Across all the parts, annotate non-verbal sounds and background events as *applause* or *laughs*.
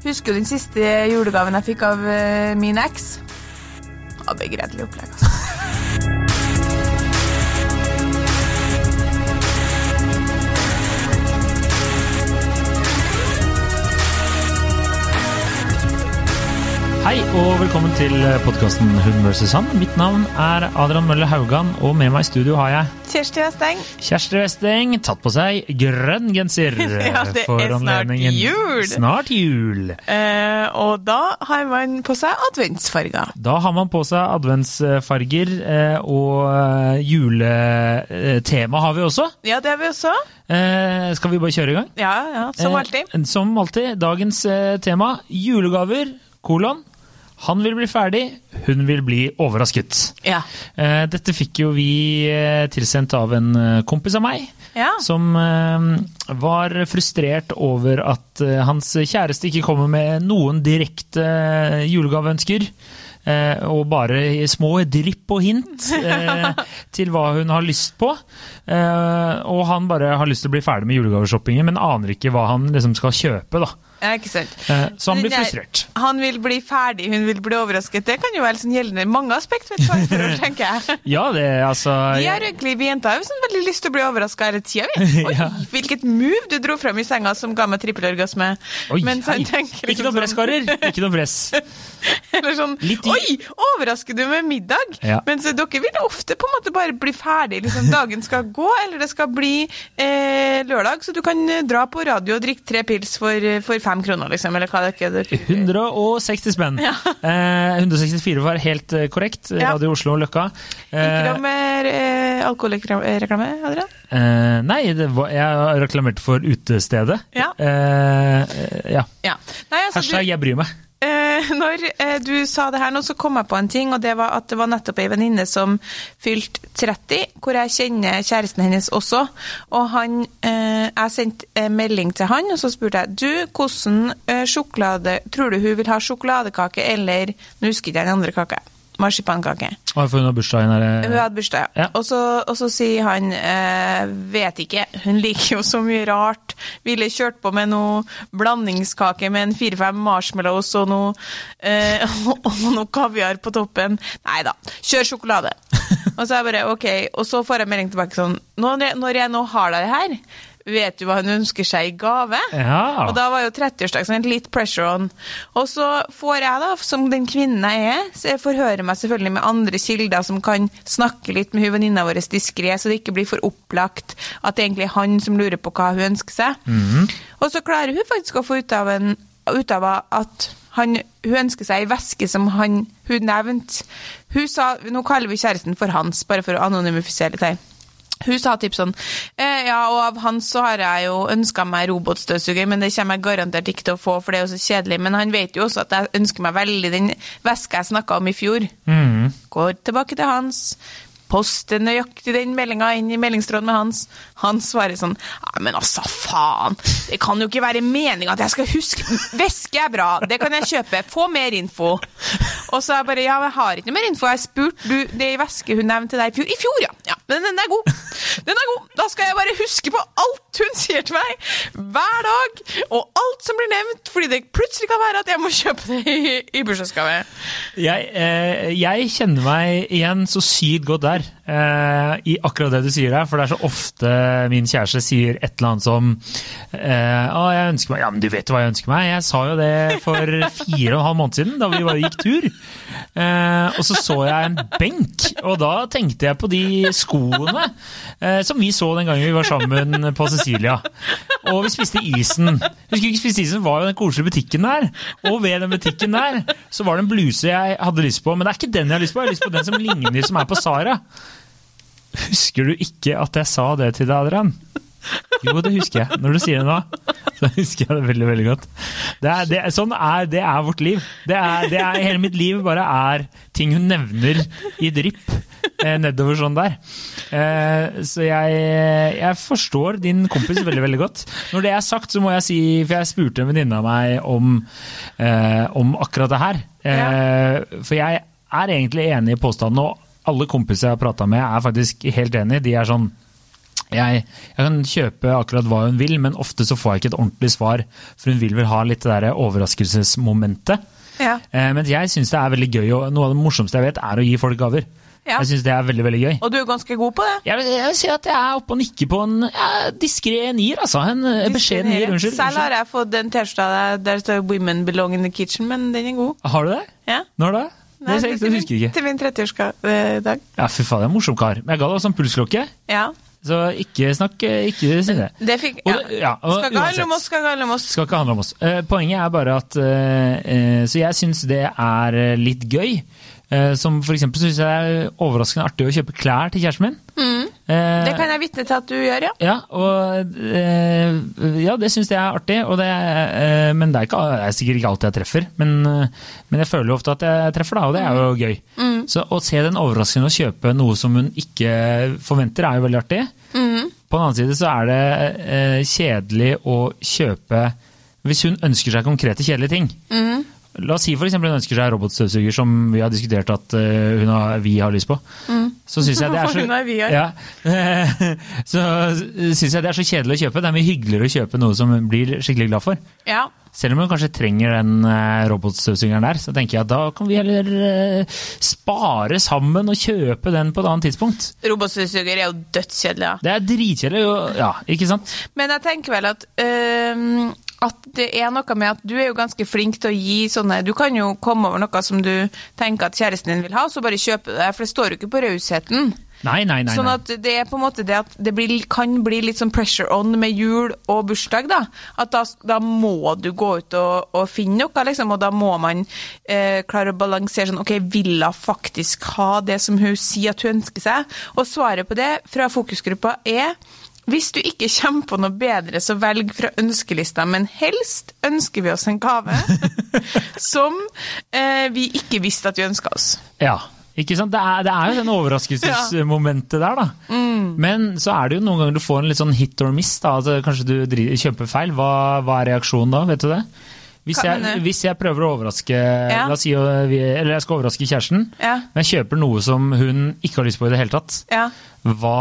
Husker du den siste julegaven jeg fikk av eh, min eks? Ja, begredelig opplegg, altså. Hei og velkommen til podkasten Hun versus Han. Mitt navn er Adrian Mølle Haugan, og med meg i studio har jeg Kjersti Westeng. Kjersti Westeng, tatt på seg grønn genser. *laughs* Ja, det for er snart anledningen. jul. Snart jul. Eh, og da har man på seg adventsfarger. Da har man på seg adventsfarger, eh, og eh, juletema har vi også. Ja, det har vi også. Eh, Skal vi bare kjøre i gang? Ja, ja, som Eh, alltid. Som alltid. Dagens eh, tema julegaver, kolon. Han vil bli ferdig, hun vil bli overrasket. Ja. Eh, Dette fikk jo vi eh, tilsendt av en eh, kompis av meg, Ja. som var frustrert over at hans kjæreste ikke kommer med noen direkte julegaveønsker. Og bare små drypp og hint *laughs* til hva hun har lyst på. Og han bare har lyst til å bli ferdig med julegaveshoppingen, men aner ikke hva han liksom skal kjøpe. da. Ja, ikke sant. Eh, Så han blir frustrert. Han vil bli ferdig, hun vil bli overrasket. Det kan jo være sånn gjeldende mange aspekt, ved et *laughs* tenker jeg. Ja, det er altså Vi har egentlig, vi jenter har jo sånn veldig lyst til å bli overraska hele tida, vi. *laughs* Oi, Ja. hvilket move du dro frem i senga som ga meg trippelorgasme. Oi, Men så tenker, liksom, Ikke liksom noe press, sånn- karer. Ikke noe press. *laughs* Eller sånn Litt Oi, overrasker du med middag? Ja. Mens dere vil ofte på en måte bare bli ferdig. Liksom, dagen skal gå, eller det skal bli eh, lørdag, så du kan eh, dra på radio og drikke tre pils for, eh, for fem kroner, liksom. Eller hva det er. dere- 160 spenn. Eh, 164 var helt eh, korrekt. Ja. Radio Oslo Løkka. Ikke Eh, noe mer eh, alkoholreklame, Adrian? eh, nei, det var, jeg reklamerte for utestedet. Ja. Eh, eh, ja. Ja. Nei, altså, Hashtag 'jeg bryr meg'. Eh, når eh, du sa det her nå, så kom jeg på en ting, og det var at det var nettopp ei venninne som fylte 30, hvor jeg kjenner kjæresten hennes også. Og han eh, Jeg sendte melding til han, og så spurte jeg du, hvordan eh, sjokolade Tror du hun vil ha sjokoladekake eller Nå husker jeg ikke den andre kaka. Marsipankake. Og for hun har bursdag Hun hadde bursdag, Ja. Og, så, og så sier han eh, vet ikke, hun liker jo så mye rart. Ville kjørt på med noe blandingskake med en fire-fem marshmallows og noe, eh, *laughs* og noe kaviar på toppen. Nei da, kjør sjokolade. *laughs* og så er jeg bare ok, og så får jeg melding tilbake sånn Når jeg, når jeg nå har deg her, vet du hva hun ønsker seg i gave? Ja. Og da var jo 30-årsdag sånn litt pressure on. Og så får jeg, da, som den kvinnen jeg er, så jeg forhører meg selvfølgelig med andre kilder som kan snakke litt med hun venninna vår diskré, så det ikke blir for opplagt at det egentlig er han som lurer på hva hun ønsker seg. Og så klarer hun faktisk å få ut av, en, ut av at han, hun ønsker seg ei veske som han, hun nevnte. Hun sa, Nå kaller vi kjæresten for Hans, bare for å anonymifisere her. Hun sa typ sånn Ja, og av han så har jeg jo ønska meg robotstøvsuger, men det kommer jeg garantert ikke til å få, for det er jo så kjedelig. Men han vet jo også at jeg ønsker meg veldig den veska jeg snakka om i fjor. Mm. Går tilbake til Hans. Poster nøyaktig den meldinga inn i meldingstråden med Hans. Han svarer sånn Ja, men altså, faen! Det kan jo ikke være meninga at jeg skal huske Væske er bra, det kan jeg kjøpe. Få mer info. Og så er jeg bare Ja, jeg har ikke noe mer info. Jeg har spurt du, Det i væske hun nevnte til deg i fjor. I fjor, ja! ja! Men den er god. Den er god. Da skal jeg bare huske på alt hun sier til meg hver dag, og alt som blir nevnt, fordi det plutselig kan være at jeg må kjøpe det i, i bursdagsgave. Jeg, eh, jeg kjenner meg igjen så sykt godt der, God eh, i akkurat det du sier der. For det er så ofte min kjæreste sier et eller annet som eh, Å, jeg ønsker meg Ja, men du vet jo hva jeg ønsker meg. Jeg sa jo det for fire og en halv måned siden, da vi bare gikk tur. Eh, og så så jeg en benk, og da tenkte jeg på de skoene eh, som vi så den gangen vi var sammen på Cecilia. Og vi spiste isen. Husker ikke spiste isen? var jo den koselige butikken der. Og ved den butikken der så var det en bluse jeg hadde lyst på, men det er ikke den jeg har lyst på. Jeg har lyst på den som ligner, som er på Sara. Husker du ikke at jeg sa det til deg, Adrian? Jo, det husker jeg. Når du sier det nå, så husker jeg det veldig veldig godt. Det er, det, sånn er, det er vårt liv. Det er, det er, hele mitt liv bare er ting hun nevner i drypp eh, nedover sånn der. Eh, så jeg, jeg forstår din kompis veldig veldig godt. Når det er sagt, så må jeg si, for jeg spurte en venninne av meg om, eh, om akkurat det her. Eh, for jeg er egentlig enig i påstanden, og alle kompiser jeg har prata med er faktisk helt enig. De er sånn Jeg, jeg kan kjøpe akkurat hva hun vil, men ofte så får jeg ikke et ordentlig svar, for hun vil vel ha litt det der overraskelsesmomentet. Ja. Eh, men jeg syns det er veldig gøy, og noe av det morsomste jeg vet, er å gi folk gaver. Ja. Jeg syns det er veldig, veldig gøy. Og du er ganske god på det. Jeg jeg vil si at jeg er oppe og nikker på en ja, diskré nier, altså. En eh, beskjeden nier, unnskyld. Selv har jeg fått den T-skjorta der det står 'Women belong in the kitchen', men den er god. Har du det? Ja. Når da? Nei, det, det, husker jeg ikke. Til min 30-årsdag. Ja, fy faen, det er en morsom kar. Men jeg ga deg også en pulsklokke, Ja. så ikke snakk Ikke si det. Det fikk ja. ja, og Skal ikke handle om oss, skal ikke handle om oss. skal ikke handle om oss. Eh, poenget er bare at eh, eh, Så jeg syns det er eh, litt gøy. Uh, som for eksempel syns jeg det er overraskende artig å kjøpe klær til kjæresten min. Eh, Mm. Det kan jeg vitne til at du gjør, ja. Ja, og eh, ja, det syns jeg er artig. Og det, eh, men det er, ikke, det er sikkert ikke alltid jeg treffer. Men, eh, men jeg føler jo ofte at jeg treffer, da, og det er jo gøy. Mm. Så å se den overraskende å kjøpe noe som hun ikke forventer, er jo veldig artig. Mm. På den annen side så er det eh, kjedelig å kjøpe Hvis hun ønsker seg konkrete, kjedelige ting. Mm. La oss si f.eks. hun ønsker seg robotstøvsuger, som vi har diskutert at eh, hun har, vi har lyst på. Så syns jeg Mm. *laughs* Ja. *laughs* Syns jeg det er så kjedelig å kjøpe. Det er mye hyggeligere å kjøpe noe som hun blir skikkelig glad for. ja. Selv om hun kanskje trenger den eh, robotstøvsugeren der, så tenker jeg at da kan vi heller eh, spare sammen og kjøpe den på et annet tidspunkt. Robotstøvsuger er jo dødskjedelig, ja. Det er dritkjedelig, ja, ikke sant? Men jeg tenker vel at øhm, at det er noe med at du er jo ganske flink til å gi sånne Du kan jo komme over noe som du tenker at kjæresten din vil ha, så bare kjøpe det, for det står jo ikke på rausheten. Nei, nei, nei. Sånn at det er på en måte det at det blir, kan bli litt sånn pressure on med jul og bursdag, da. At da, da må du gå ut og, og finne noe, liksom, og da må man eh, klare å balansere sånn OK, vil hun faktisk ha det som hun sier at hun ønsker seg? Og svaret på det fra fokusgruppa er hvis du ikke kommer på noe bedre, så velg fra ønskelista, men helst ønsker vi oss en gave *laughs* som eh, vi ikke visste at vi ønska oss. Ja, ikke sant? Det er, det er jo den overraskelsesmomentet der, da. Mm. Men så er det jo noen ganger du får en litt sånn hit or miss. da, altså Kanskje du kjøper feil. Hva, hva er reaksjonen da? Vet du det? Hvis jeg, hvis jeg prøver å overraske La oss si, eller jeg skal overraske kjæresten, Ja. men jeg kjøper noe som hun ikke har lyst på i det hele tatt. Ja. Hva,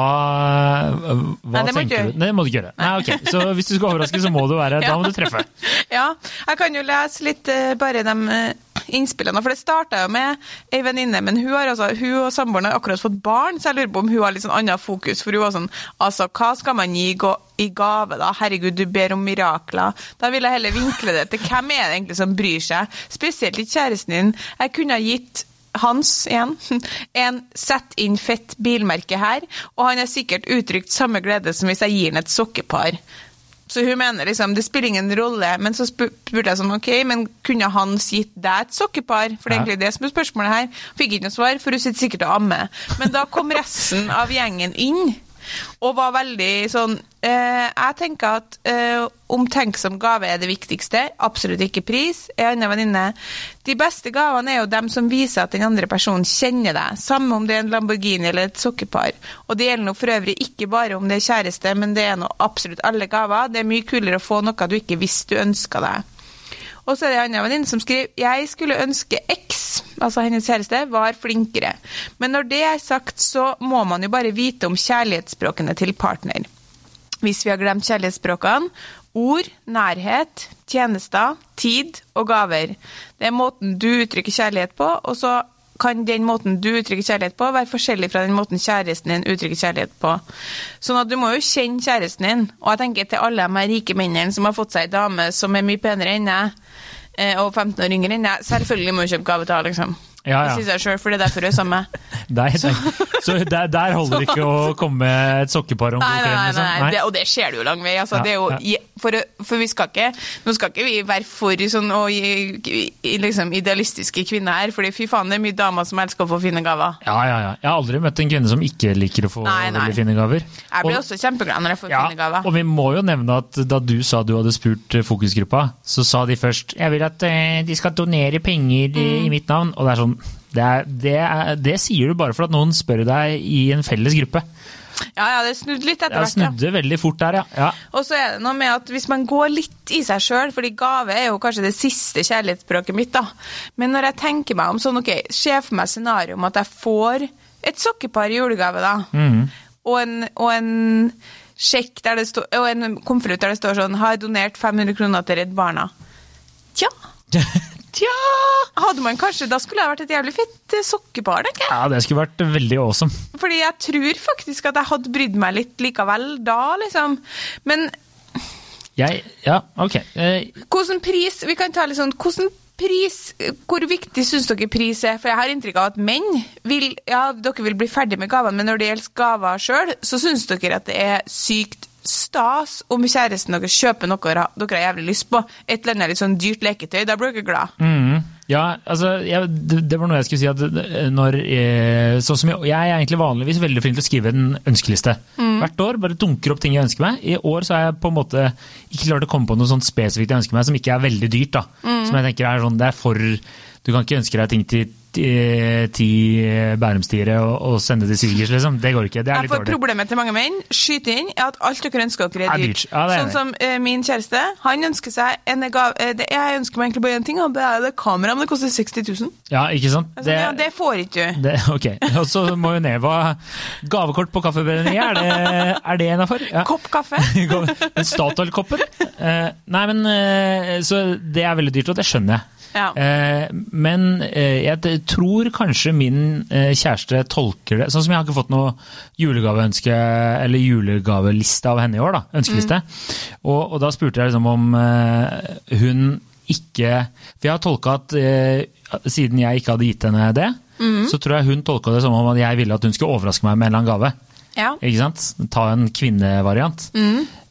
hva Nei, det tenker du? Nei, det må du ikke gjøre. Nei, ok. Så hvis du skal overraske, så må du være *laughs* Da må du treffe. Ja, jeg kan jo lese litt eh, bare de eh, innspillene. For det starta jo med ei venninne, men hun, har altså, hun og samboeren har akkurat fått barn, så jeg lurer på om hun har litt sånn annet fokus. For hun var sånn Altså, hva skal man gi i gave, da? Herregud, du ber om mirakler. Da vil jeg heller vinkle det til hvem er det egentlig som bryr seg? Spesielt ikke kjæresten din. Jeg kunne ha gitt hans igjen. *laughs* En sett inn fett bilmerke her, og han har sikkert uttrykt samme glede som hvis jeg gir han et sokkepar. Så hun mener liksom, det spiller ingen rolle, men så spurte jeg sånn, ok, men kunne Hans gitt deg et sokkepar? For det er egentlig det som er spørsmålet her. Fikk ikke noe svar, for hun sitter sikkert og ammer. Men da kom resten av gjengen inn, og var veldig sånn, eh, jeg tenker at eh, omtenksom gave er det viktigste, absolutt ikke pris. En annen venninne, de beste gavene er jo dem som viser at den andre personen kjenner deg, samme om det er en Lamborghini eller et sokkepar. Og det gjelder nå for øvrig ikke bare om det er kjæreste, men det er nå absolutt alle gaver. Det er mye kulere å få noe du ikke visste du ønska deg. Og så er det en annen venninne som skriver jeg skulle ønske X, altså hennes kjæreste, var flinkere. Men når det er sagt, så må man jo bare vite om kjærlighetsspråkene til partner. Hvis vi har glemt kjærlighetsspråkene, ord, nærhet, tjenester, tid og gaver. Det er måten du uttrykker kjærlighet på, og så kan den måten du uttrykker kjærlighet på, være forskjellig fra den måten kjæresten din uttrykker kjærlighet på. Sånn at du må jo kjenne kjæresten din. Og jeg tenker til alle de rike mennene som har fått seg ei dame som er mye penere enn eh, og 15 år yngre enn deg, selvfølgelig må du kjøpe gave til henne, liksom. Ja, ja. Det sier jeg sjøl, for det er derfor du er sammen med. meg. *laughs* nei. Så der, der holder det ikke å komme med et sokkepar om Nei, nei, nei, Liksom. nei. Det, og det skjer det jo lang vei. Altså, Ja, det er jo, i- for, for vi skal ikke Nå skal ikke vi være for sånn og, liksom, idealistiske kvinner her, fordi fy faen, det er mye damer som elsker å få fine gaver. Ja, ja, ja. Jeg har aldri møtt en kvinne som ikke liker å få Nei, nei. fine gaver. Jeg blir Og- også kjempeglad når jeg får ja, fine gaver. og vi må jo nevne at da du sa du hadde spurt eh, fokusgruppa, så sa de først jeg vil at eh, de skal donere penger Mm. i mitt navn. Og det er sånn det, er, det, er, det sier du bare for at noen spør deg i en felles gruppe. Ja, ja, det snudde litt etter hvert. ja. snudde veldig fort der, ja. ja. Og så er det noe med at hvis man går litt i seg sjøl, fordi gave er jo kanskje det siste kjærlighetsspråket mitt, da. Men når jeg tenker meg om sånn, ok, se for meg scenario om at jeg får et sokkepar i julegave, da. og en, og en sjekk der det står, og en konvolutt der det står sånn 'Har donert 500 kroner til Redd Barna'. Tja. *laughs* Tja! Hadde man kanskje, Da skulle jeg vært et jævlig fett eh, sokkepar. tenker jeg. Ja, det skulle vært veldig awesome. Fordi jeg tror faktisk at jeg hadde brydd meg litt likevel da, liksom. Men Jeg Ja, ok. Eh, hvordan pris Vi kan ta litt sånn hvordan pris, Hvor viktig syns dere pris er? For jeg har inntrykk av at menn vil Ja, dere vil bli ferdig med gavene, men når det gjelder gaver sjøl, så syns dere at det er sykt stas om kjæresten deres kjøper noe dere har jævlig lyst på. Et eller annet litt sånn dyrt leketøy. Da blir dere glad. Mm. Ja, altså, jeg, det, var noe jeg skulle si. at når eh, sånn som jeg, jeg er egentlig vanligvis veldig flink til å skrive en ønskeliste. Hvert år bare dunker opp ting jeg ønsker meg. I år så har jeg på en måte ikke klart å komme på noe sånt spesifikt jeg ønsker meg, som ikke er veldig dyrt. da. Som jeg tenker er sånn, det er for Du kan ikke ønske deg ting til ti, ti Bærumstiere og, og sende til svigers, liksom. Det går ikke. Det er litt dårlig. Problemet til mange menn skyt inn, er at alt dere ønsker dere Er dyrt. Ja, sånn det. som uh, min kjæreste. Han ønsker seg en gave eh, det, Jeg ønsker meg egentlig bare én ting, og det er det kamera, men det koster 60 000. Ja, ikke sant? Altså, ja, det får ikke du. Det, *laughs* ok, og så må jo ned hva Gavekort på kaffebrenneriet, er det, er det innafor? Ja. Kopp kaffe. *laughs* Statoil-koppen? Uh, nei, men eh, Så det er veldig dyrt, og det skjønner jeg. Ja. Eh, men eh, jeg tror kanskje min eh, kjæreste tolker det Sånn som jeg har ikke fått noe julegaveønske eller julegaveliste av henne i år, da. Ønskeliste. Og, og da spurte jeg liksom om hun ikke For jeg har tolka at siden jeg ikke hadde gitt henne det, så tror jeg hun tolka det som om at jeg ville at hun skulle overraske meg med en eller annen gave. Ja. Ikke sant? Ta en kvinnevariant.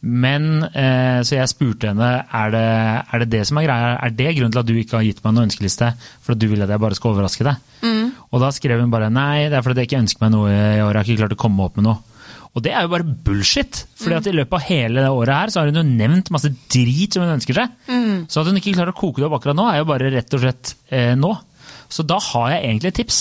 Men eh, Så jeg spurte henne er det, er det det som er greia. Er det grunnen til at du ikke har gitt meg noen ønskeliste? For at du vil at jeg bare skal overraske deg? Og da skrev hun bare nei, det er fordi jeg ikke ønsker meg noe i år. Jeg har ikke klart å komme opp med noe. Og det er jo bare bullshit. fordi at i løpet av hele det året her så har hun jo nevnt masse drit som hun ønsker seg. Så at hun ikke klarer å koke det opp akkurat nå, er jo bare rett og slett eh, nå. Så da har jeg egentlig et tips.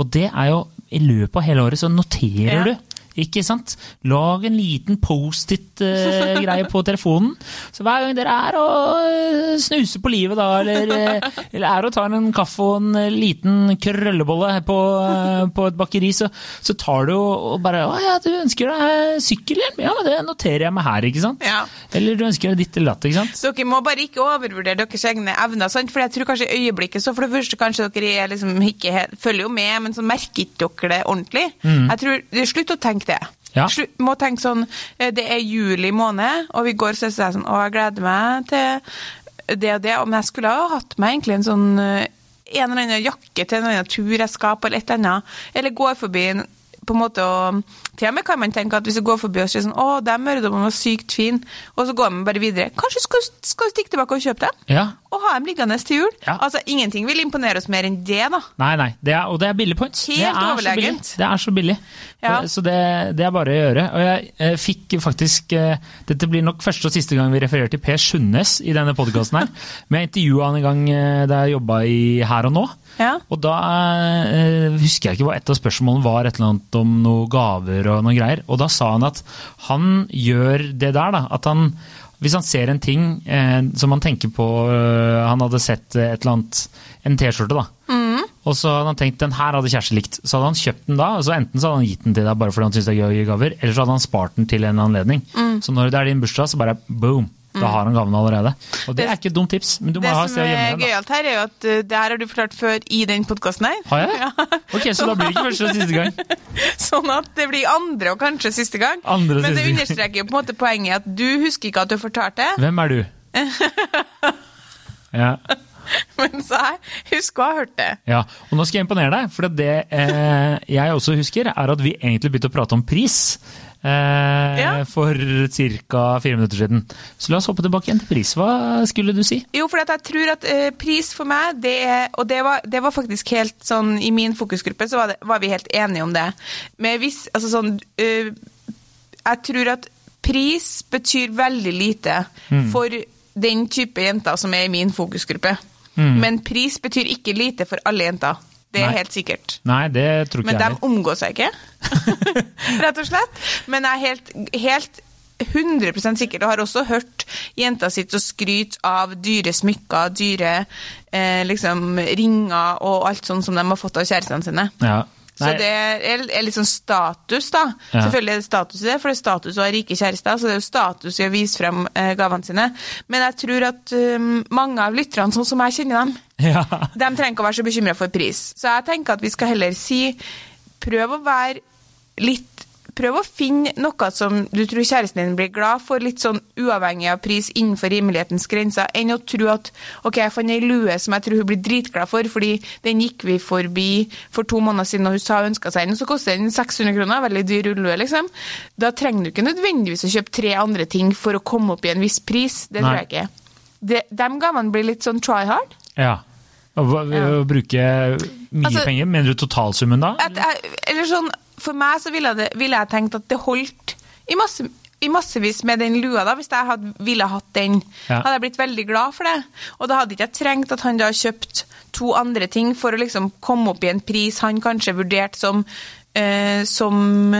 Og det er jo i løpet av hele året så noterer Ja. du. Ikke sant? Lag en liten Post-it-greie *laughs* på telefonen. Så hver gang dere er og eh, snuser på livet, da, eller, eh, eller er og tar en kaffe og en eh, liten krøllebolle på, eh, på et bakeri, så, så tar du og bare Å ja, du ønsker deg sykkelhjelm? Ja, men det noterer jeg meg her, ikke sant? Ja. Eller du ønsker deg ditt eller datt, ikke sant? Så dere må bare ikke overvurdere deres egne evner. Sant? For jeg tror kanskje i øyeblikket så for det første kanskje dere er liksom ikke følger jo med, men så merker ikke dere det ordentlig. Jeg tror, Slutt å tenke det. Ja. Må tenke sånn eh, Det er juli måned, og vi går så er jeg sånn Å, jeg gleder meg til det og det. Men jeg skulle ha hatt meg egentlig en sånn eh, en eller annen jakke til en eller annen tur jeg skal på, eller et eller annet. Eller går forbi en på en måte å Til og med kan man tenke at hvis du går forbi og sier sånn Å, den mørdommen var sykt fin, og så går man bare videre. Kanskje skal, skal du stikke tilbake og kjøpe den? Ja. Og ha dem liggende til jul? Ja. Altså, ingenting vil imponere oss mer enn det, da. Nei, nei, det er, og det er billig points. Helt det er Så overlegent. Det er så billig. Ja. Så, så det, det er bare å gjøre. Og jeg eh, fikk faktisk eh, Dette blir nok første og siste gang vi refererer til Per Sundnes i denne podkasten her. *laughs* Men jeg intervjua han en gang eh, da jeg jobba i Her og Nå. Ja. Og da eh, husker jeg ikke hva et av spørsmålene var, et eller annet om noen gaver og noen greier. Og da sa han at han gjør det der, da. At han hvis han ser en ting eh, som han tenker på eh, Han hadde sett et eller annet En T-skjorte, da. Og så hadde han tenkt den her hadde kjæreste likt. Så hadde han kjøpt den da, så enten så hadde han gitt den til deg bare fordi han syntes det er gøy å gi gaver, eller så hadde han spart den til en anledning. Så når det er din bursdag, så bare boom! Da har han gaven allerede. Og det Det- er ikke et dumt tips, men du må Det ha et sted å gjemme er som er gøyalt her, er jo at uh, det her har du fortalt før i den podkasten her. Har jeg? *laughs* Ok, så da blir det ikke første og siste gang. *laughs* Sånn at det blir andre og kanskje siste gang. Andre og Men det siste gang. understreker jo på en måte poenget at du husker ikke at du har fortalt det, Hvem er du? *laughs* Ja, men så jeg husker å ha hørt det. ja. Og nå skal jeg imponere deg, for det eh, jeg også husker, er at vi egentlig begynte å prate om pris. Eh, Ja. For ca. fire minutter siden. Så la oss hoppe tilbake igjen til pris. Hva skulle du si? Jo, for jeg tror at eh, pris for meg, det er Og det var, det var faktisk helt sånn I min fokusgruppe så var, det, var vi helt enige om det. Men hvis Altså sånn eh, Jeg tror at pris betyr veldig lite for den type jenter som er i min fokusgruppe. Men pris betyr ikke lite for alle jenter. Det er Nei. helt sikkert. Nei, det tror ikke Men de Men de omgår seg ikke, *laughs* rett og slett. Men jeg er helt, helt 100% sikker, og har også hørt jenta sitt og skryte av dyre smykker, dyre eh, liksom, ringer og alt sånt som de har fått av kjærestene sine. Ja. Så det er, er litt sånn status, da. Ja. Selvfølgelig er det status i det, for det er status å ha rike kjærester, så det er jo status i å vise frem eh, gavene sine. Men jeg tror at um, mange av lytterne, sånn som jeg kjenner dem, *laughs* Ja. de trenger ikke å være så bekymra for pris. Så jeg tenker at vi skal heller si prøv å være litt Prøv å finne noe som du tror kjæresten din blir glad for, litt sånn uavhengig av pris innenfor rimelighetens grenser, enn å tro at ok, jeg fant ei lue som jeg tror hun blir dritglad for, fordi den gikk vi forbi for to måneder siden, og hun sa hun ønska seg den, så koster den 600 kroner, veldig dyr ullue, liksom. Da trenger du ikke nødvendigvis å kjøpe tre andre ting for å komme opp i en viss pris. Det tror Nei. jeg ikke. De, de gavene blir litt sånn try hard. ja. Å, å, å bruke mye Altså- penger? Mener du totalsummen da? At eller sånn, for meg så ville, det, ville jeg tenkt at det holdt i, masse, i massevis med den lua, da, hvis jeg hadde, ville hatt den. Ja. Hadde jeg blitt veldig glad for det. Og da hadde ikke jeg trengt at han da kjøpt to andre ting for å liksom komme opp i en pris han kanskje vurderte som, eh, som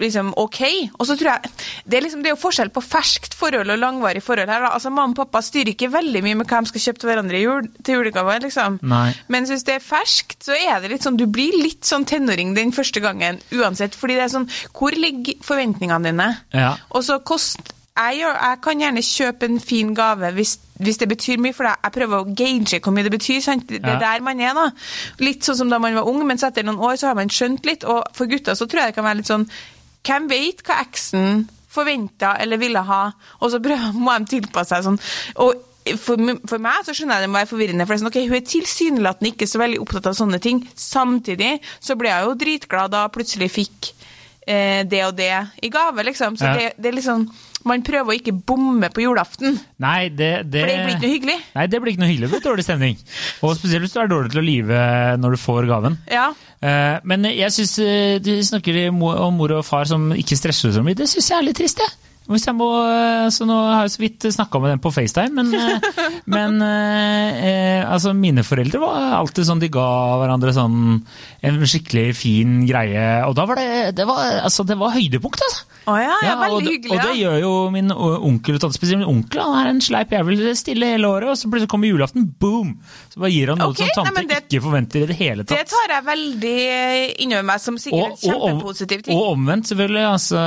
liksom ok. Og så tror jeg Det er liksom det er jo forskjell på ferskt forhold og langvarig forhold her. da. Altså Mamma og pappa styrer ikke veldig mye med hva de skal kjøpe til hverandre i jul, til julegaver. liksom. Nei. Mens hvis det er ferskt, så er det litt sånn Du blir litt sånn tenåring den første gangen uansett. Fordi det er sånn Hvor ligger forventningene dine? Ja. Og så kost... Jeg, jeg kan gjerne kjøpe en fin gave hvis, hvis det betyr mye for deg. Jeg prøver å gauge hvor mye det betyr. Sant? Det er Ja. der man er, da. Litt sånn som da man var ung, mens etter noen år så har man skjønt litt. Og for gutter så tror jeg det kan være litt sånn Hvem vet hva eksen forventa eller ville ha, og så prøver, må de tilpasse seg sånn. Og for, for meg så skjønner jeg det må være forvirrende. for det er sånn, ok, Hun er tilsynelatende ikke så veldig opptatt av sånne ting. Samtidig så ble jeg jo dritglad da hun plutselig fikk eh, det og det i gave, liksom. Så Ja. det, det er liksom Man prøver å ikke bomme på julaften. Nei, det, det, For det blir ikke noe hyggelig. Nei, det blir ikke noe hyggelig. Det blir dårlig stemning. Og spesielt hvis du er dårlig til å lyve når du får gaven. Ja. Eh, Men jeg syns du snakker om mor og far som ikke stresser så mye. Det syns jeg er litt trist, jeg. Hvis jeg må, eh, så nå har jeg så vidt snakka med dem på FaceTime, men, eh, *laughs* men eh, eh, altså mine foreldre var alltid sånn de ga hverandre sånn en skikkelig fin greie. Og da var det Det var, altså, det var høydepunkt, altså. Å ja, ja, og, veldig og, hyggelig. og det gjør jo min onkel og tante. Spesielt min onkel. Han er en sleip jævel. Stille hele året, og så plutselig kommer julaften, boom! Så bare gir han noe okay, som tante nei, det- ikke forventer i det hele tatt. Det tar jeg veldig innover meg som sikkert en om- kjempepositiv ting. og omvendt, selvfølgelig. Altså,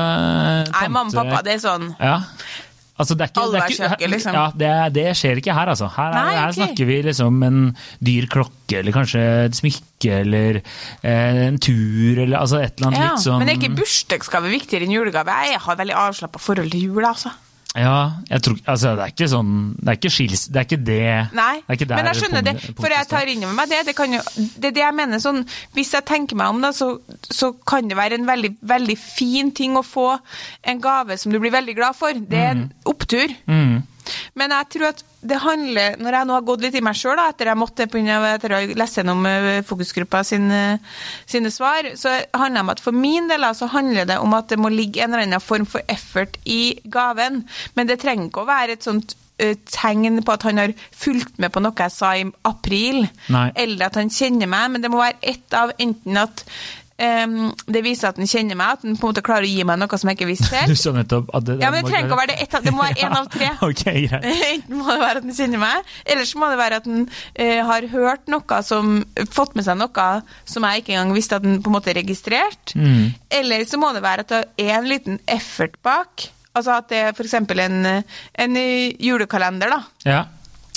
Nei, mamma og pappa, det er sånn Ja. Altså, det ikke, det ikke, Allværsjakke, liksom. ja, det, det skjer ikke her, altså. Her, er- Nei, her okay. snakker vi liksom en dyr klokke, eller kanskje et smykke, eller eh, en tur, eller altså et eller annet ja, litt sånn Men er ikke bursdagsgave viktigere enn julegave? Jeg har veldig avslappa forhold til jula, altså. Ja, tror altså, det er ikke sånn Det er ikke skils... Det er ikke det Nei, det ikke men jeg skjønner det, for jeg tar inn over meg det. Det, kan jo, det er det jeg mener. Sånn, hvis jeg tenker meg om, da, så, så kan det være en veldig, veldig fin ting å få en gave som du blir veldig glad for. Det er en opptur. Mm. Men jeg tror at det handler Når jeg nå har gått litt i meg sjøl, etter jeg måtte etter å lese gjennom eh, fokusgruppa sine, sine svar, så handler det om at for min del så handler det om at det må ligge en eller annen form for effort i gaven. Men det trenger ikke å være et sånt eh, tegn på at han har fulgt med på noe jeg sa i april, Nei. eller at han kjenner meg, men det må være ett av enten at em, det viser at den kjenner meg, at den på en måte klarer å gi meg noe som jeg ikke visste Du helt. sa nettopp at det, Ja, men det trenger ikke å være det, ett av- det må være én av tre. *laughs* ok, greit. *laughs* Enten må det være at den kjenner meg, eller så må det være at den uh, har hørt noe som Fått med seg noe som jeg ikke engang visste at den på en måte er registrert. Mm. Eller så må det være at det er en liten effort bak. Altså at det er f.eks. En, en julekalender, da. Ja.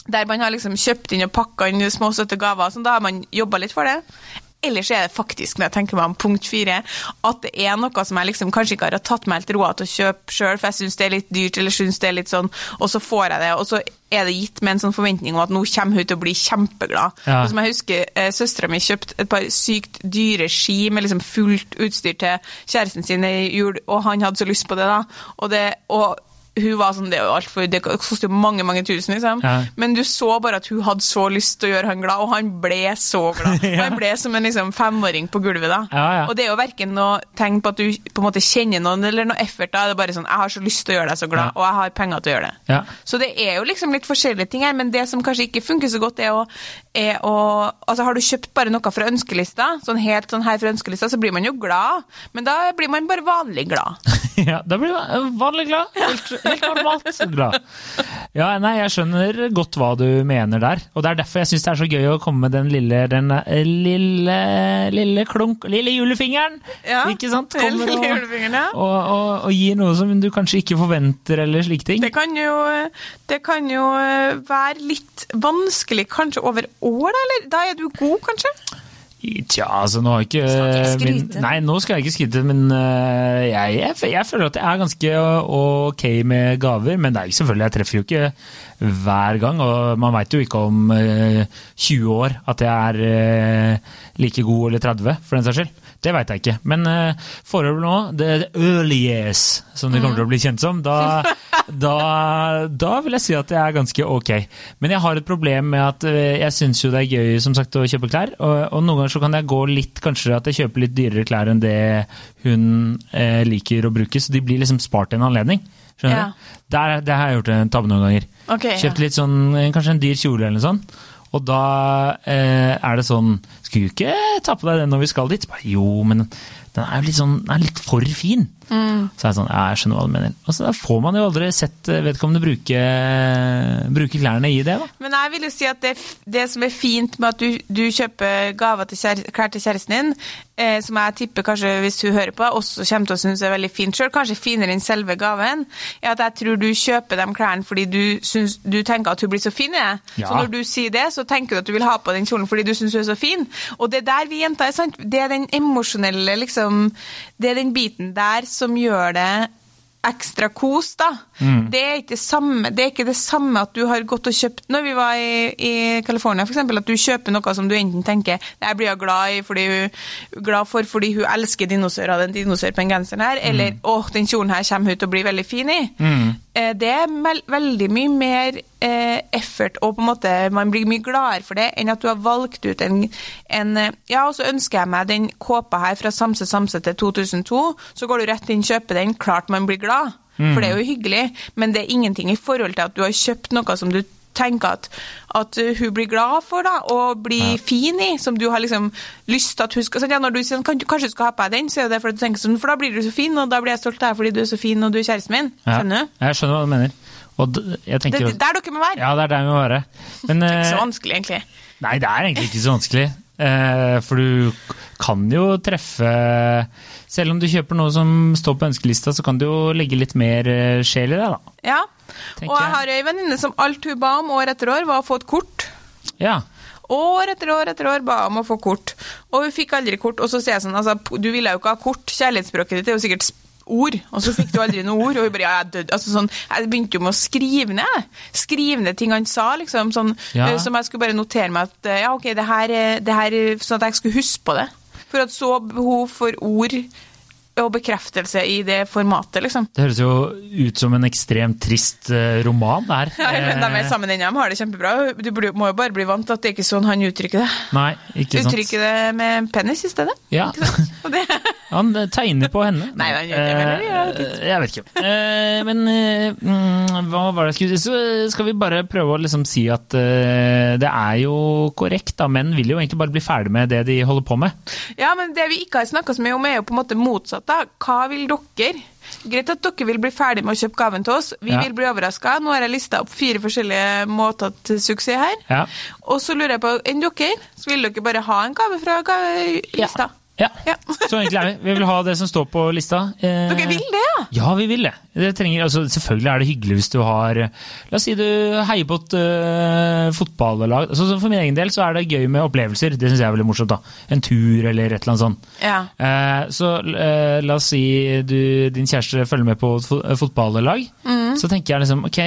Der man har liksom kjøpt inn og pakka inn små søte gaver. Sånn, da har man jobba litt for det. Ellers er det faktisk, når jeg tenker meg om punkt fire, at det er noe som jeg liksom kanskje ikke har tatt meg helt råd til å kjøpe sjøl, for jeg syns det er litt dyrt, eller syns det er litt sånn, og så får jeg det, og så er det gitt med en sånn forventning om at nå kommer hun til å bli kjempeglad. Ja. Og som jeg husker, eh, søstera mi kjøpte et par sykt dyre ski med liksom fullt utstyr til kjæresten sin i jul, og han hadde så lyst på det, da. Og det, og hun var sånn, det er jo alt for, det koster jo mange, mange tusen, liksom. Ja. Men du så bare at hun hadde så lyst til å gjøre han glad, og han ble så glad. *laughs* Ja. Han ble som en liksom, femåring på gulvet da. Ja, ja. Og det er jo verken noe tegn på at du på en måte kjenner noen, eller noe effort. Da er bare sånn, jeg har så lyst til å gjøre deg så glad, Ja. og jeg har penger til å gjøre det. Ja. Så det er jo liksom litt forskjellige ting her, men det som kanskje ikke funker så godt, er å, er å Altså, har du kjøpt bare noe fra ønskelista, sånn helt sånn her fra ønskelista, så blir man jo glad, men da blir man bare vanlig glad. *laughs* ja, da blir man vanlig glad. Helt, Helt normalt *laughs* Bra. Ja, nei, jeg skjønner godt hva du mener der. Og det er derfor jeg syns det er så gøy å komme med den lille den eh, lille lille klunk Lille julefingeren! Ja, Ikke sant? Kommer lille julefingeren, ja. og, og, og gir noe som du kanskje ikke forventer, eller slike ting. Det kan jo, det kan jo eh, være litt vanskelig kanskje over år, eller? Da er du god, kanskje? Tja, altså nå har ikke ikke min. Nei, nå skal jeg ikke skryte, men uh, jeg, jeg, jeg føler at jeg er ganske ok med gaver. Men det er jo selvfølgelig, jeg treffer jo ikke hver gang, og man veit jo ikke om uh, 20 år at jeg er uh, like god eller 30, for den saks skyld. Det veit jeg ikke. Men uh, foreløpig nå, det er early years, som det kommer til å bli kjent som, da, *laughs* da, da vil jeg si at det er ganske ok. Men jeg har et problem med at uh, jeg syns jo det er gøy som sagt å kjøpe klær, og, og noen ganger så kan jeg gå litt kanskje at jeg kjøper litt dyrere klær enn det hun uh, liker å bruke, så de blir liksom spart en anledning. Skjønner Ja. du? Der, det har jeg gjort en tabbe noen ganger. Ok, ja. Kjøpt litt sånn, kanskje en dyr kjole eller noe sånt. Og da eh, er det sånn Skulle du ikke ta på deg den når vi skal dit? Bare, jo, men den er jo litt sånn, den er litt for fin. Mm. Så er det sånn, jeg skjønner hva du mener. Altså, da får man jo aldri sett eh, vedkommende bruke, bruke klærne i det, da. Men jeg vil jo si at det, det som er fint med at du, du kjøper gaver til kjære, klær til kjæresten din, eh, som jeg tipper kanskje hvis hun hører på, også kommer til å synes er veldig fint sjøl, kanskje finere enn selve gaven, er at jeg tror du kjøper de klærne fordi du, synes, du tenker at hun blir så fin i det. Ja. Så når du sier det, så tenker du at du vil ha på den kjolen fordi du syns hun er så fin. Og det er der vi jenter er sant. Det er den emosjonelle, liksom Det er den biten der som gjør det ekstra kos, da. Det, er samme, det er ikke det samme at du har gått og kjøpt Når vi var i, i California, for eksempel, at du kjøper noe som du enten tenker det blir jeg glad, i fordi hun, glad for fordi hun elsker dinosaurer, den dinosaur på den genseren her, eller å, den kjolen her kommer hun til å bli veldig fin i. Mm. Det er veldig mye mer eh, effort, og på en måte man blir mye gladere for det enn at du har valgt ut en, en eh, Ja, og så ønsker jeg meg den kåpa her fra Samse Samse til 2002. Så går du rett inn, kjøper den, klart man blir glad, for det er jo hyggelig, men det er ingenting i forhold til at du har kjøpt noe som du tenker at, at hun blir glad for da, og blir fin i, som du har liksom lyst til at hun skal sånn, ja, Når du sier kan, du- kanskje du skal ha på deg den, så er det fordi du tenker sånn, for da blir du så fin, og da blir jeg stolt av deg fordi du er så fin og du er kjæresten min. Ja, Skjønner du? Jeg skjønner hva du mener. Og jeg Det tenker, er der dere må være. Ja, det er der vi må være. Men, Det er ikke så eh, vanskelig, egentlig. Nei, det er egentlig ikke så vanskelig. Eh, For du kan jo treffe Selv om du kjøper noe som står på ønskelista, så kan du jo legge litt mer eh, sjel i det, da. Ja. Og jeg har ei venninne som alt hun ba om år etter år, var å få et kort. Ja. År etter år etter år ba om å få kort. Og hun fikk aldri kort. Og så sier jeg sånn, altså, du ville jo ikke ha kort. Kjærlighetsspråket ditt er jo sikkert ord. Og så fikk du aldri noe ord. Og hun bare, ja, jeg døde. Altså, sånn, jeg begynte jo med å skrive ned. Skrive ned ting han sa, liksom. Sånn, Ja. eh, Som jeg skulle bare notere meg at eh, ja, ok, det her, er- det her er Sånn at jeg skulle huske på det. For at så behov for ord og bekreftelse i det formatet, liksom. Det høres jo ut som en ekstremt trist eh, roman, det her. Ja, men de er Eh, sammen ennå, de har det kjempebra. Du må jo bare bli vant til at det er ikke sånn han uttrykker det. Nei, ikke sant. Uttrykker det med penis i stedet. Ja. *laughs* Det, Han tegner på henne. Nei, han gjør ikke det, Eh, Jeg vet ikke. Men mm, hva var det jeg skulle si? Så skal vi bare prøve å liksom si at uh, det er jo korrekt, da. Menn vil jo egentlig bare bli ferdig med det de holder på med. ja, men det vi ikke har snakka så mye om, er jo på en måte motsatt. da. Hva vil dere? Greit at dere vil bli ferdig med å kjøpe gaven til oss. Vi Ja. vil bli overraska. Nå har jeg lista opp fire forskjellige måter til suksess her. Ja. Og så lurer jeg på, enn dere, så vil dere bare ha en gave fra gavelista? Ja. Ja. *laughs* Så egentlig er vi. Vi vil ha det som står på lista. Eh, Dere vil det, ja? Ja, vi vil det. det trenger, altså, selvfølgelig er det hyggelig hvis du har La oss si du heier på et uh, fotballag. Altså, for min egen del så er det gøy med opplevelser. Det syns jeg er veldig morsomt. da. En tur eller et eller annet sånt. Ja. Eh, så eh, la oss si du, din kjæreste følger med på et fotballag. Mm. Så tenker jeg liksom ok,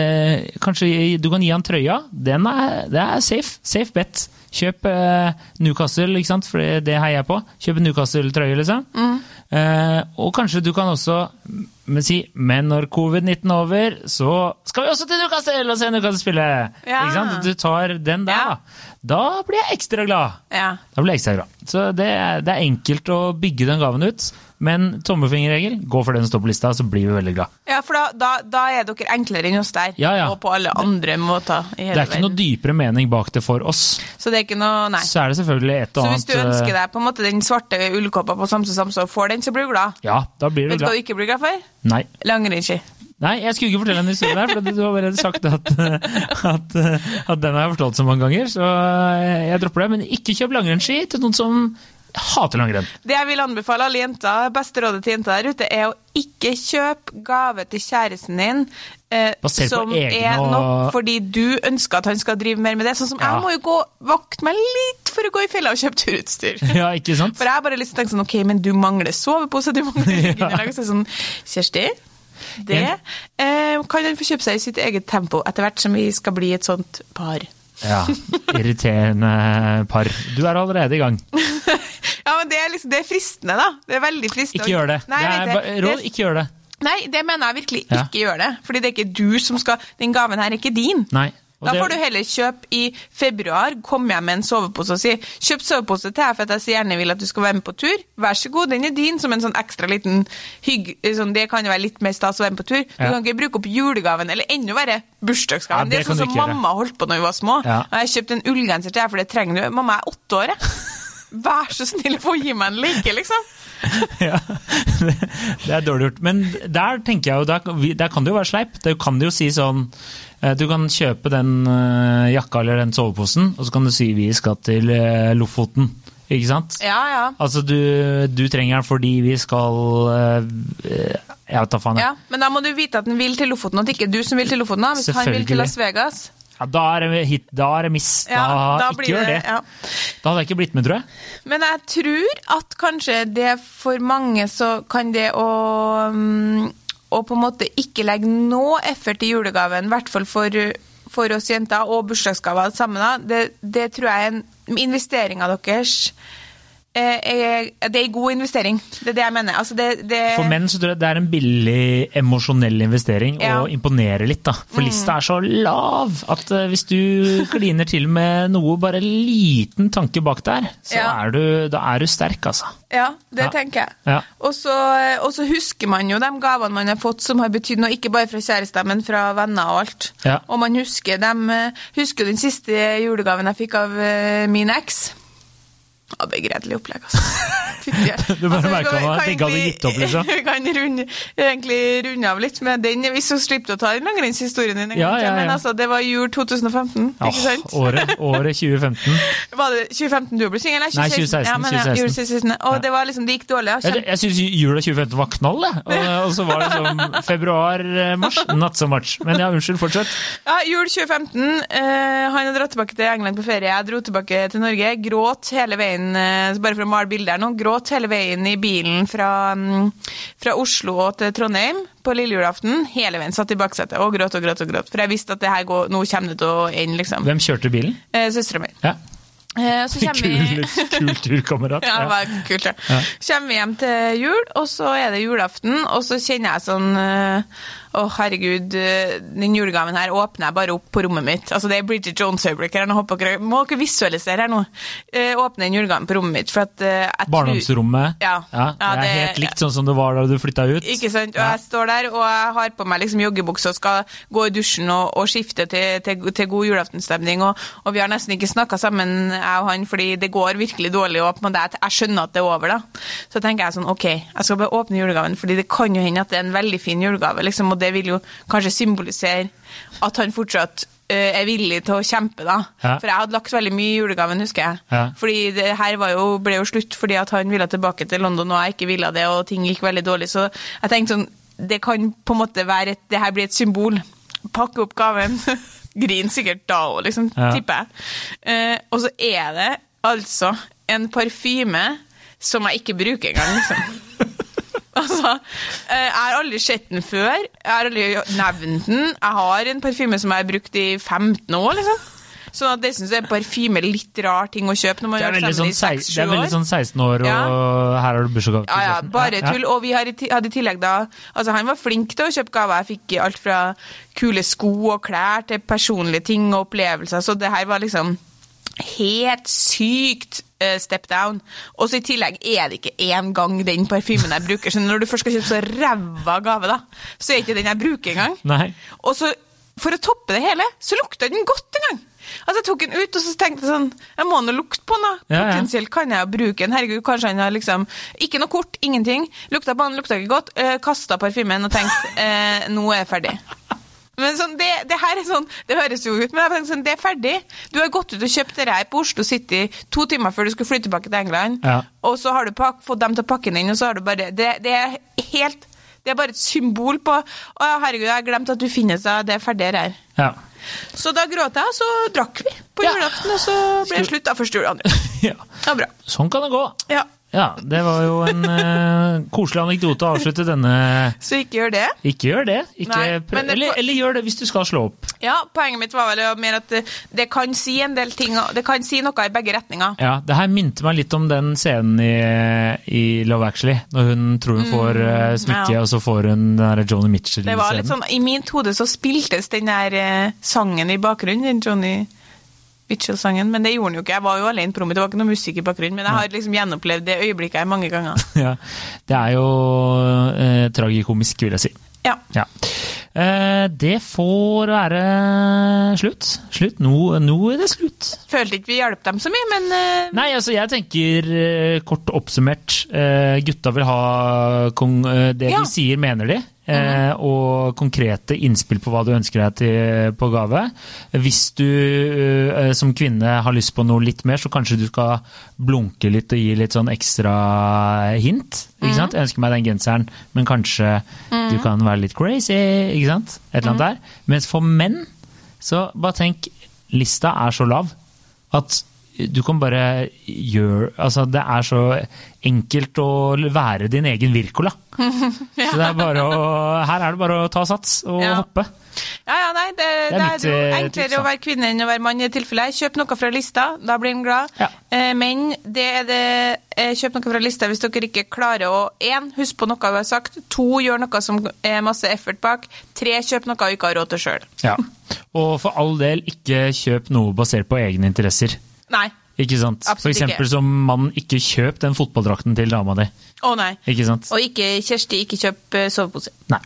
eh, kanskje du kan gi han trøya. Den er, det er safe. Safe bet. Kjøp eh, Newcastle, ikke sant? for det heier jeg på. Kjøp Newcastle-trøye, liksom. Eh, og kanskje du kan også men si men når covid-19 er over, så skal vi også til Newcastle og se Newcastle spille! Ja. Ikke sant? Du tar den der, Ja. da. Blir jeg ekstra glad. ja. Da blir jeg ekstra glad. Så det er, det er enkelt å bygge den gaven ut, men tommefingerregel, gå for den som står på lista, så blir vi veldig glad. Ja, for da, da, da er dere enklere enn oss der. Ja, ja. Og på alle andre måter i hele Det er ikke noe dypere mening bak det for oss. Så det er ikke noe Nei. Så er det selvfølgelig et Så og hvis annet du ønsker eh, deg på en måte den svarte ullkåpa på Samse Samse og får den, så blir du glad. Ja, da blir du Vet du hva du ikke blir glad for? Nei. Langrennsski. Nei, jeg skulle ikke fortelle en historie der, for du har allerede sagt at, *laughs* at, at den har jeg fortalt så mange ganger. Så jeg dropper det. Men ikke kjøp langrennsski til noen som hater langrenn. Det jeg vil anbefale alle jenter, beste rådet til jenter der ute, er å ikke kjøpe gave til kjæresten din eh, som egne er nok fordi du ønsker at han skal drive mer med det. Sånn som Ja. jeg må jo gå vakt meg litt for å gå i fella og kjøpe turutstyr. *laughs* Ja, ikke sant? For jeg har bare lyst til å tenke sånn, ok, men du mangler sovepose, du mangler *laughs* liggeunderlag. Så er sånn, Kjersti, det eh, kan han få kjøpe seg i sitt eget tempo etter hvert som vi skal bli et sånt par. Ja, Irriterende par. Du er allerede i gang. *laughs* Ja, men det er, liksom, det er fristende, da. Det er veldig fristende. Ikke gjør det. Nei, det er råd, ikke gjør det. Nei, det mener jeg virkelig Ja. ikke gjør det. Fordi det er ikke du som skal Den gaven her er ikke din. Nei. Da får du heller kjøpe i februar, Kom hjem med en sovepose og si 'kjøp sovepose til deg for at jeg så gjerne vil at du skal være med på tur'. Vær så god, den er din som en sånn ekstra liten hygg... Sånn, det kan jo være litt mer stas å være med på tur. Du Ja. kan ikke bruke opp julegaven, eller enda verre, bursdagsgaven. Ja, det, det er sånn som mamma holdt på når vi var små. Ja. Jeg kjøpte en ullgenser til deg, for det trenger du. Mamma er åtte år, jeg. *laughs* Vær så snill å få gi meg en like, liksom. *laughs* Ja, det er dårlig gjort. Men der tenker jeg jo, der, der kan det jo være sleip. Du kan jo si sånn eh, Du kan kjøpe den eh, jakka eller den soveposen, og så kan du si vi skal til eh, Lofoten. Ikke sant? Ja, ja. Altså, du, du trenger den fordi vi skal Jeg vet da faen. Ja, Men da må du vite at den vil til Lofoten, og at det ikke du som vil til Lofoten. da, Hvis han vil til Las Vegas. Ja, da er det hit, da er det miss. Da, Ja, da ikke gjør det. ja. Da hadde jeg ikke blitt med, tror jeg. Men jeg tror at kanskje det for mange så kan det å mm, Å på en måte ikke legge noe effort i julegaven, i hvert fall for, for oss jenter, og bursdagsgaver sammen, det, det tror jeg er en investeringa deres eh, er, Det er en god investering. Det er det jeg mener. Altså det, det, For menn så tror jeg det er en billig emosjonell investering Ja. å imponere litt. da. For lista er så lav at eh, hvis du kliner til med noe, bare liten tanke bak der, så Ja. er du, da er du sterk, altså. Ja, det Ja. tenker jeg. Og så husker man jo de gavene man har fått som har betydd noe, ikke bare fra kjærester, men fra venner og alt. Og man husker dem, eh, husker den siste julegaven jeg fikk av eh, min eks. Ja, begredelig opplegg, altså. *laughs* Du bare Altså, merka at begge hadde gitt opp, liksom. *laughs* Vi kan runde, egentlig runde av litt med den, hvis du slipper å ta den langrennshistorien din. en Ja, ja, ja. Men altså, det var jul 2015, ikke sant? året, året 2015. *laughs* Var det 2015 du ble singel? Nei, 2016, Ja, men, 2016. jul 2016. Og det var liksom, det gikk dårlig. ja. Jeg, jeg syns jula 2015 var knall, jeg. Og, og så var det sånn februar-mars, not so much. Men ja, unnskyld, fortsett. Ja, jul 2015. Uh, han hadde dratt tilbake til England på ferie. Jeg dro tilbake til Norge. Gråt hele veien, eh, bare for å male bilder nå, gråt hele veien i bilen fra, mm, fra Oslo og til Trondheim på lille julaften. Hele veien satt i baksetet og gråt og gråt og gråt. For jeg visste at det her går, nå kommer det til å ende, liksom. Hvem kjørte bilen? Eh, Søstera mi. Ja. Eh, så Kul, kul turkamerat. *laughs* Ja, det var kult, det. Kommer vi hjem til jul, og så er det julaften, og så kjenner jeg sånn eh, Å, herregud, eh, den julegaven her åpner jeg bare opp på rommet mitt. Altså, det er Bridget Jones-øyeblikk her. nå håper dere- Må dere visualisere her nå. Eh, åpne den julegaven på rommet mitt, for at eh, jeg Barndomsrommet. Ja. Ja, det er det- helt likt sånn som det var da du flytta ut. Ikke sant? Og Ja. jeg står der, og jeg har på meg liksom joggebukse og skal gå i dusjen og, og skifte til, til, til god julaftenstemning. Og, og vi har nesten ikke snakka sammen, jeg og han, fordi det går virkelig dårlig. Og på en måte, jeg- jeg skjønner at det er over, da. Så tenker jeg sånn, OK, jeg skal bare åpne julegaven, fordi det kan jo hende at det er en veldig fin julegave, liksom, og det vil jo kanskje symbolisere at han fortsatt er villig til å kjempe, da. Ja. For jeg hadde lagt veldig mye i julegaven, husker jeg. Ja. Fordi det her var jo, ble jo slutt fordi at han ville tilbake til London, og jeg ikke ville det, og ting gikk veldig dårlig. Så jeg tenkte sånn, det kan på en måte være et, det her blir et symbol. Pakke opp gaven. *laughs* Grin sikkert da òg, liksom, Ja. tipper jeg. Uh, og så er det altså en parfyme som jeg ikke bruker engang, liksom. *laughs* Altså, eh, jeg har aldri sett den før. Jeg har aldri nevnt den. Jeg har en parfyme som jeg har brukt i 15 år, liksom. Sånn at det syns jeg er parfyme litt rar ting å kjøpe når man er har vært sammen i 6-7 det er veldig sånn 16 år, og Ja. her har du bursdagsgave. Ja, ja, bare tull. Og vi hadde i tillegg da Altså, han var flink til å kjøpe gaver. Jeg fikk alt fra kule sko og klær til personlige ting og opplevelser, så det her var liksom helt sykt eh, step down. Og så i tillegg er det ikke én gang den parfymen jeg bruker. Så når du først skal kjøpe så ræva gave, da, så er ikke den jeg bruker engang. Nei. Og så, for å toppe det hele, så lukta den godt en gang. Altså, jeg tok den ut, og så tenkte jeg sånn Jeg må nå lukte på den, da. Ja, ja. Potensielt kan jeg bruke den. Herregud, kanskje han har liksom Ikke noe kort, ingenting. Lukta på den, lukta ikke godt. Uh, Kasta parfymen og tenkte eh, nå er jeg ferdig. Men sånn, det, det her er sånn, det høres jo ut, men sånn, det er ferdig. Du har gått ut og kjøpt det her på Oslo City to timer før du skulle flytte tilbake til England, Ja. og så har du pak fått dem til å pakke den inn, og så har du bare Det, det er helt Det er bare et symbol på Å herregud, jeg har glemt at du finnes, da. Det er ferdig her. Ja. Så da gråt jeg, og så drakk vi på julaften, og så ble det slutt da første juledag. *laughs* ja. Det var bra. Sånn kan det gå. Ja. Ja, det var jo en uh, koselig anekdote å avslutte denne Så ikke gjør det. Ikke gjør det. Ikke Nei, det- eller, eller gjør det hvis du skal slå opp. Ja, poenget mitt var vel mer at det, kan si en del ting, det kan si noe i begge retninger. Ja, Det her minte meg litt om den scenen i, i Love Actually. Når hun tror hun får uh, Mm, ja. og så får hun den der Joni Mitchell-scenen. Det var litt sånn, I mitt hode så spiltes den der uh, sangen i bakgrunnen, den Johnny Mitchell-sangen, men det gjorde han jo ikke. Jeg var jo alene på rommet, det var ikke noe musikk i bakgrunnen, men jeg har liksom gjenopplevd det øyeblikket her mange ganger. *laughs* ja. Det er jo eh, tragikomisk, vil jeg si. Ja. Ja. Eh, det får være slutt. Slutt. Nå, nå er det slutt. Følte ikke vi hjalp dem så mye, men eh, Nei, altså jeg tenker eh, kort oppsummert. eh, gutta vil ha kong, eh, det Ja. de sier, mener de. Eh, Og konkrete innspill på hva du ønsker deg til, på gave. Hvis du eh, som kvinne har lyst på noe litt mer, så kanskje du skal blunke litt og gi litt sånn ekstra hint. Ikke sant? Jeg ønsker meg den genseren, men kanskje du kan være litt crazy. Ikke sant? Et eller annet der. Mens for menn, så bare tenk Lista er så lav at du kan bare gjøre Altså, det er så enkelt å være din egen Wirkola. *laughs* Så det er bare å Her er det bare å ta sats og Ja. hoppe. Ja, ja, nei, det, er det er, eh, enklere tips, å være kvinne enn å være mann i det tilfellet. Kjøp noe fra lista, da blir han glad. Ja. Eh, men det er det Kjøp noe fra lista hvis dere ikke klarer å Én, husk på noe vi har sagt. To, gjør noe som er masse effort bak. Tre, kjøp noe vi ikke har råd til sjøl. Ja. Og for all del, ikke kjøp noe basert på egne interesser. Nei. Ikke sant? For eksempel ikke. som mann, ikke kjøp den fotballdrakten til dama di. Å nei. Ikke sant? Og ikke, Kjersti, ikke kjøp eh, sovepose. Nei.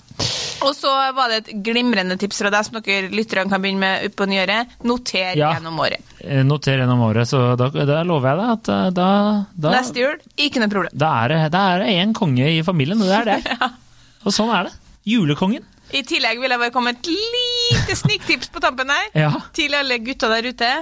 Og så var det et glimrende tips fra deg som dere lytterne kan begynne med på nyåret. Noter Ja. gjennom året. Eh, Noter gjennom året, så da, da lover jeg deg at eh, da, da, Neste jul, ikke noe problem. da er det da er det én konge i familien, og det er det. *laughs* Og sånn er det. Julekongen. I tillegg vil jeg bare komme med et lite sniktips på tampen her. Ja. Til alle gutta der ute.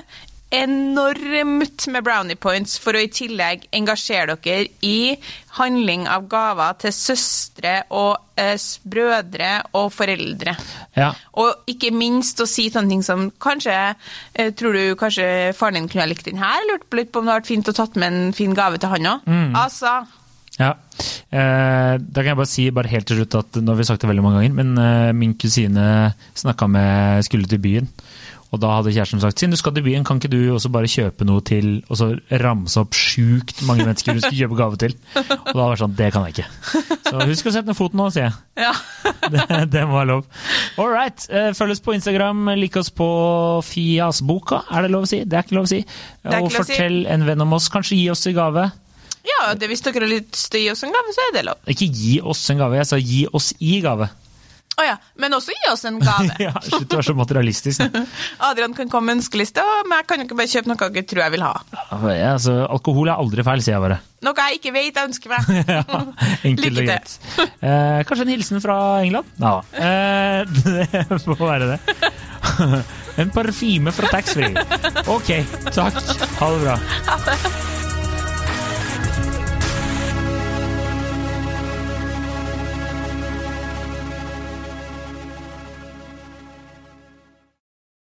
Enormt med brownie points for å i tillegg engasjere dere i handling av gaver til søstre og eh, brødre og foreldre. Ja. Og ikke minst å si sånne ting som kanskje eh, Tror du kanskje faren din kunne ha likt den her? Lurt litt på om det hadde vært fint å tatt med en fin gave til han òg. Altså Ja. Eh, da kan jeg bare si bare helt til slutt at nå har vi sagt det veldig mange ganger, men eh, min kusine snakka med skulle til byen. Og da hadde kjæresten sagt siden du skal til byen, kan ikke du også bare kjøpe noe til Og så ramse opp sjukt mange mennesker du skal kjøpe gave til. Og da var det sånn, det kan jeg ikke. Så husk å sette ned foten nå, sier jeg. Ja. *laughs* Det, det være lov. All right. eh, Følg oss på Instagram. Lik oss på Fiasboka, er det lov å si? Det er ikke lov å si. Og si. fortell en venn om oss. Kanskje gi oss en gave. ja, det, hvis dere har lyst til å gi oss en gave, så er det lov. Ikke gi oss en gave, jeg sa gi oss i gave. Å ja, men også gi oss en gave. *laughs* Ja, Slutt å være så materialistisk. *laughs* Adrian kan komme med ønskeliste, men jeg kan jo ikke bare kjøpe noe jeg tror jeg vil ha. Ja, altså, alkohol er aldri feil, sier jeg bare. Noe jeg ikke vet jeg ønsker meg. *laughs* Ja, enkelt og greit. Eh, kanskje en hilsen fra England? Ja, eh, det får være det. En parfyme fra taxfree. Ok, takk. Ha det bra. Ha det.